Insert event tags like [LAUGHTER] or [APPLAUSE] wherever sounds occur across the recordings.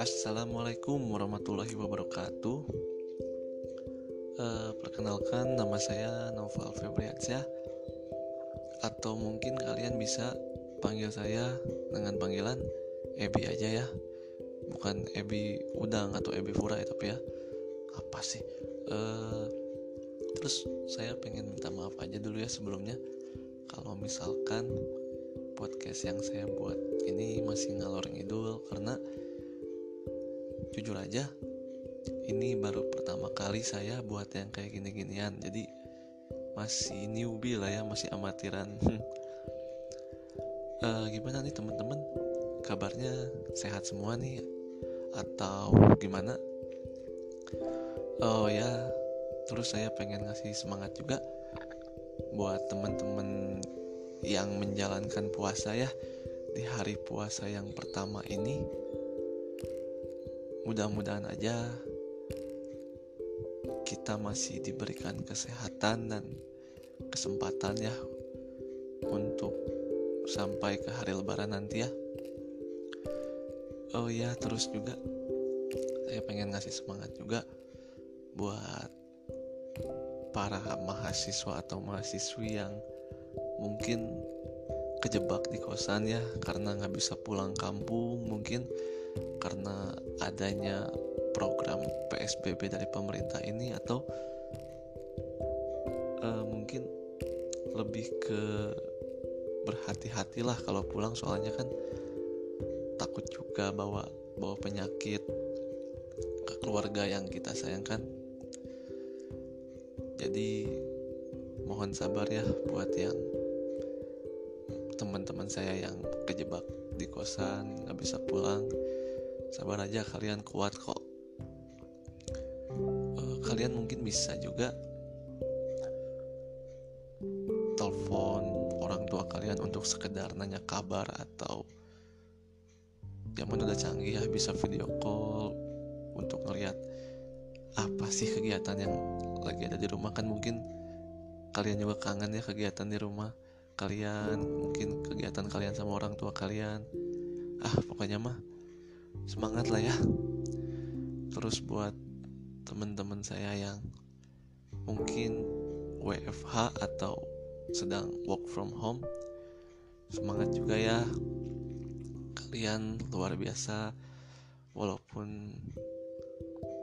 Assalamualaikum warahmatullahi wabarakatuh. Uh, Perkenalkan nama saya Noval Febriansyah. Atau mungkin kalian bisa panggil saya dengan panggilan Ebi aja ya. Bukan Ebi Udang atau Ebi Fura ya tapi ya. Apa sih? Uh, Terus saya pengen minta maaf aja dulu ya sebelumnya Kalau misalkan podcast yang saya buat ini masih ngalor ngidul karena jujur aja ini baru pertama kali saya buat yang kayak gini-ginian. Jadi masih newbie lah ya masih amatiran. Uh, [LAUGHS] gimana nih teman-teman? Kabarnya sehat semua nih? Atau gimana? Oh ya terus saya pengen ngasih semangat juga buat teman-teman yang menjalankan puasa ya di hari puasa yang pertama ini mudah-mudahan aja kita masih diberikan kesehatan dan kesempatan ya untuk sampai ke hari lebaran nanti ya. Oh ya terus juga saya pengen ngasih semangat juga buat para mahasiswa atau mahasiswi yang mungkin kejebak di kosan ya karena nggak bisa pulang kampung mungkin karena adanya program PSBB dari pemerintah ini atau uh, mungkin lebih ke berhati-hatilah kalau pulang. Soalnya kan takut juga bawa bawa penyakit ke keluarga yang kita sayangkan jadi mohon sabar ya buat yang teman-teman saya yang kejebak di kosan nggak bisa pulang. Sabar aja kalian kuat kok. Uh, kalian mungkin bisa juga telepon orang tua kalian untuk sekedar nanya kabar atau zaman udah canggih ya bisa video call apa sih kegiatan yang lagi ada di rumah? Kan mungkin kalian juga kangen ya kegiatan di rumah kalian mungkin kegiatan kalian sama orang tua kalian. Ah pokoknya mah semangat lah ya. Terus buat teman-teman saya yang mungkin WFH atau sedang work from home semangat juga ya. Kalian luar biasa walaupun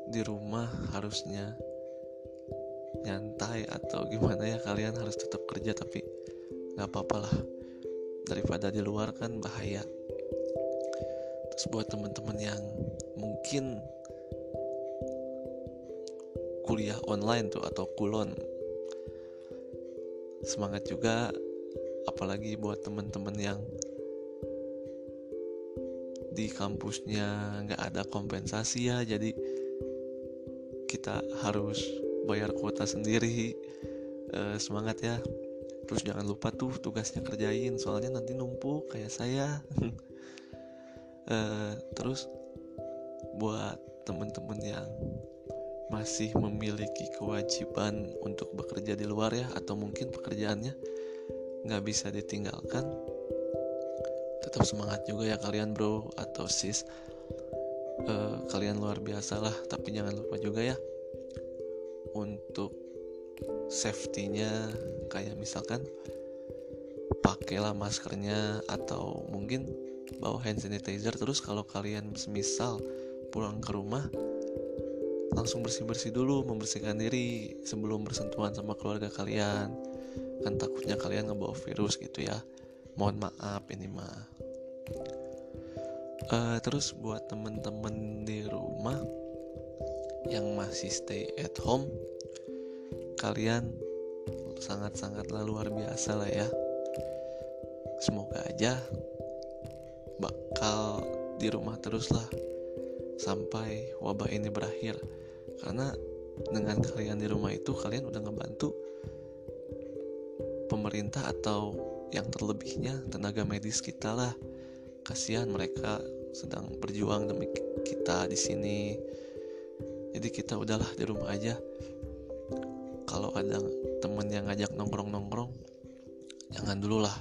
di rumah harusnya nyantai atau gimana ya kalian harus tetap kerja tapi nggak apa-apa lah. Daripada di luar kan bahaya. Terus buat teman-teman yang mungkin kuliah online tuh atau kulon semangat juga. Apalagi buat teman-teman yang di kampusnya nggak ada kompensasi ya jadi kita harus bayar kuota sendiri. E, semangat ya. Terus jangan lupa tuh tugasnya kerjain soalnya nanti numpuk kayak saya. Uh, [LAUGHS] terus buat temen-temen yang masih memiliki kewajiban untuk bekerja di luar ya atau mungkin pekerjaannya nggak bisa ditinggalkan tetap semangat juga ya kalian bro. Atau sis uh, kalian luar biasa lah tapi jangan lupa juga ya untuk safety-nya. Kayak misalkan pakailah maskernya atau mungkin bawa hand sanitizer. Terus kalau kalian semisal pulang ke rumah langsung bersih-bersih dulu membersihkan diri sebelum bersentuhan sama keluarga kalian. Kan takutnya kalian ngebawa virus gitu ya. Mohon maaf ini mah uh, terus buat temen-temen di rumah yang masih stay at home kalian sangat-sangatlah luar biasa lah ya. Semoga aja bakal di rumah terus lah sampai wabah ini berakhir. Karena dengan kalian di rumah itu kalian udah ngebantu pemerintah atau yang terlebihnya tenaga medis kita lah. Kasihan mereka sedang berjuang demi kita di sini. Jadi kita udahlah di rumah aja. Kalau ada temen yang ngajak nongkrong nongkrong jangan dulu lah.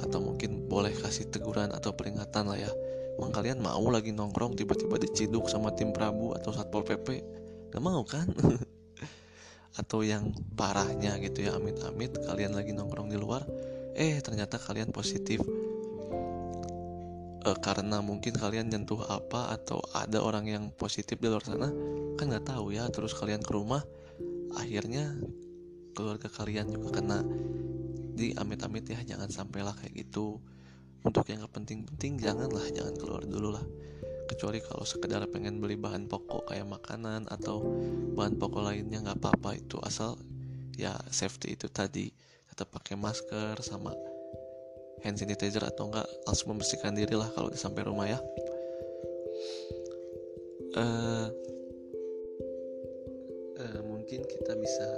Atau mungkin boleh kasih teguran atau peringatan lah ya. Emang kalian mau lagi nongkrong tiba-tiba diciduk sama tim Prabu atau Satpol PP gak mau kan? [LAUGHS] Atau yang parahnya gitu ya amit-amit kalian lagi nongkrong di luar eh ternyata kalian positif e, karena mungkin kalian nyentuh apa atau ada orang yang positif di luar sana kan nggak tahu ya terus kalian ke rumah akhirnya keluarga kalian juga kena. Di amit-amit ya jangan sampailah kayak gitu. Untuk yang penting-penting janganlah jangan keluar dulu lah. Kecuali kalau sekedar pengen beli bahan pokok kayak makanan atau bahan pokok lainnya nggak apa-apa. Itu asal ya safety itu tadi. Tetap pakai masker sama hand sanitizer atau enggak langsung membersihkan diri lah kalau sampai rumah ya. Uh, uh, mungkin kita bisa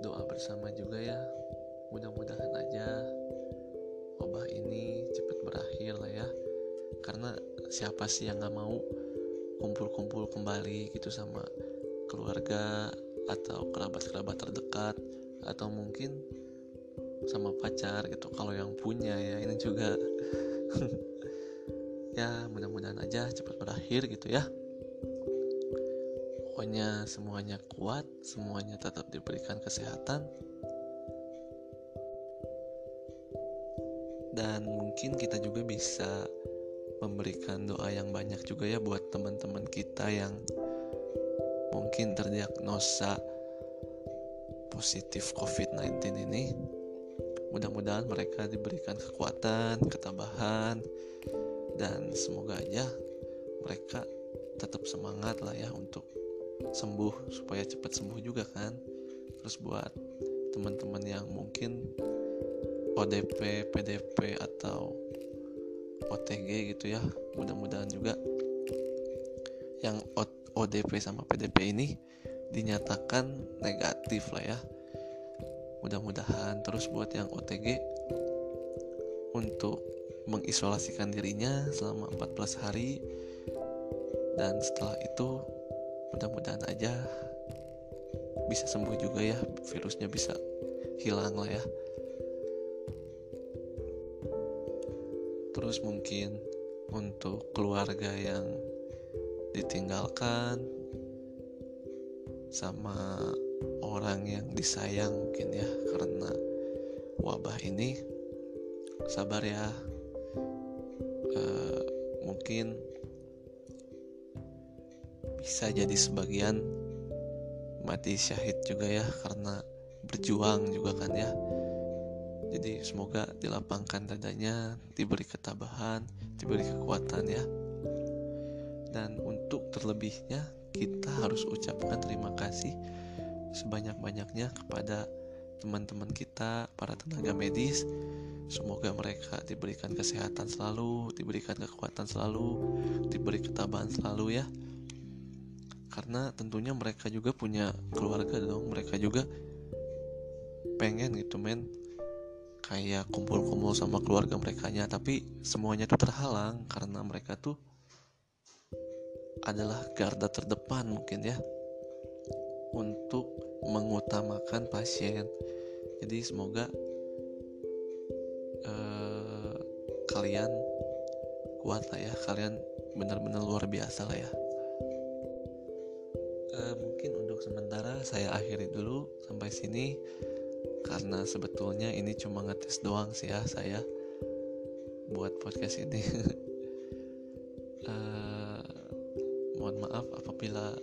doa bersama juga ya. Mudah-mudahan aja wabah ini cepat berakhir lah ya. Karena siapa sih yang nggak mau kumpul-kumpul kembali gitu sama keluarga atau kerabat-kerabat terdekat? Atau mungkin sama pacar gitu. Kalau yang punya ya ini juga. [LAUGHS] Ya mudah-mudahan aja cepat berakhir gitu ya. Pokoknya semuanya kuat semuanya tetap diberikan kesehatan. Dan mungkin kita juga bisa memberikan doa yang banyak juga ya buat teman-teman kita yang mungkin terdiagnosa positif COVID-19 ini mudah-mudahan mereka diberikan kekuatan, ketabahan dan semoga aja mereka tetap semangat lah ya untuk sembuh supaya cepat sembuh juga kan. Terus buat teman-teman yang mungkin ODP, PDP atau OTG gitu ya mudah-mudahan juga yang ODP sama PDP ini dinyatakan negatif lah ya mudah-mudahan terus buat yang OTG untuk mengisolasikan dirinya selama 14 hari. Dan setelah itu mudah-mudahan aja bisa sembuh juga ya. Virusnya bisa hilang lah ya. Terus mungkin untuk keluarga yang ditinggalkan sama orang yang disayang mungkin ya karena wabah ini. Sabar ya. E, mungkin bisa jadi sebagian mati syahid juga ya karena berjuang juga kan ya. Jadi semoga dilapangkan dadanya diberi ketabahan diberi kekuatan ya. Dan untuk terlebihnya kita harus ucapkan terima kasih sebanyak-banyaknya kepada teman-teman kita, para tenaga medis. Semoga mereka diberikan kesehatan selalu, diberikan kekuatan selalu, diberi ketabahan selalu ya. Karena tentunya mereka juga punya keluarga dong, mereka juga pengen gitu men kayak kumpul-kumpul sama keluarga mereka nya tapi semuanya tuh terhalang karena mereka tuh adalah garda terdepan mungkin ya untuk mengutamakan pasien. Jadi semoga uh, kalian kuat lah ya, kalian benar-benar luar biasa lah ya. Uh, mungkin untuk sementara saya akhiri dulu sampai sini karena sebetulnya ini cuma ngetes doang sih ya saya buat podcast ini. uh, [LAUGHS] mohon maaf apabila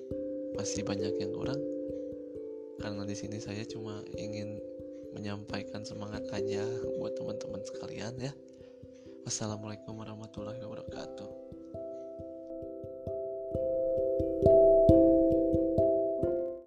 masih banyak yang kurang karena di sini saya cuma ingin menyampaikan semangat aja buat teman-teman sekalian ya. Wassalamualaikum warahmatullahi wabarakatuh.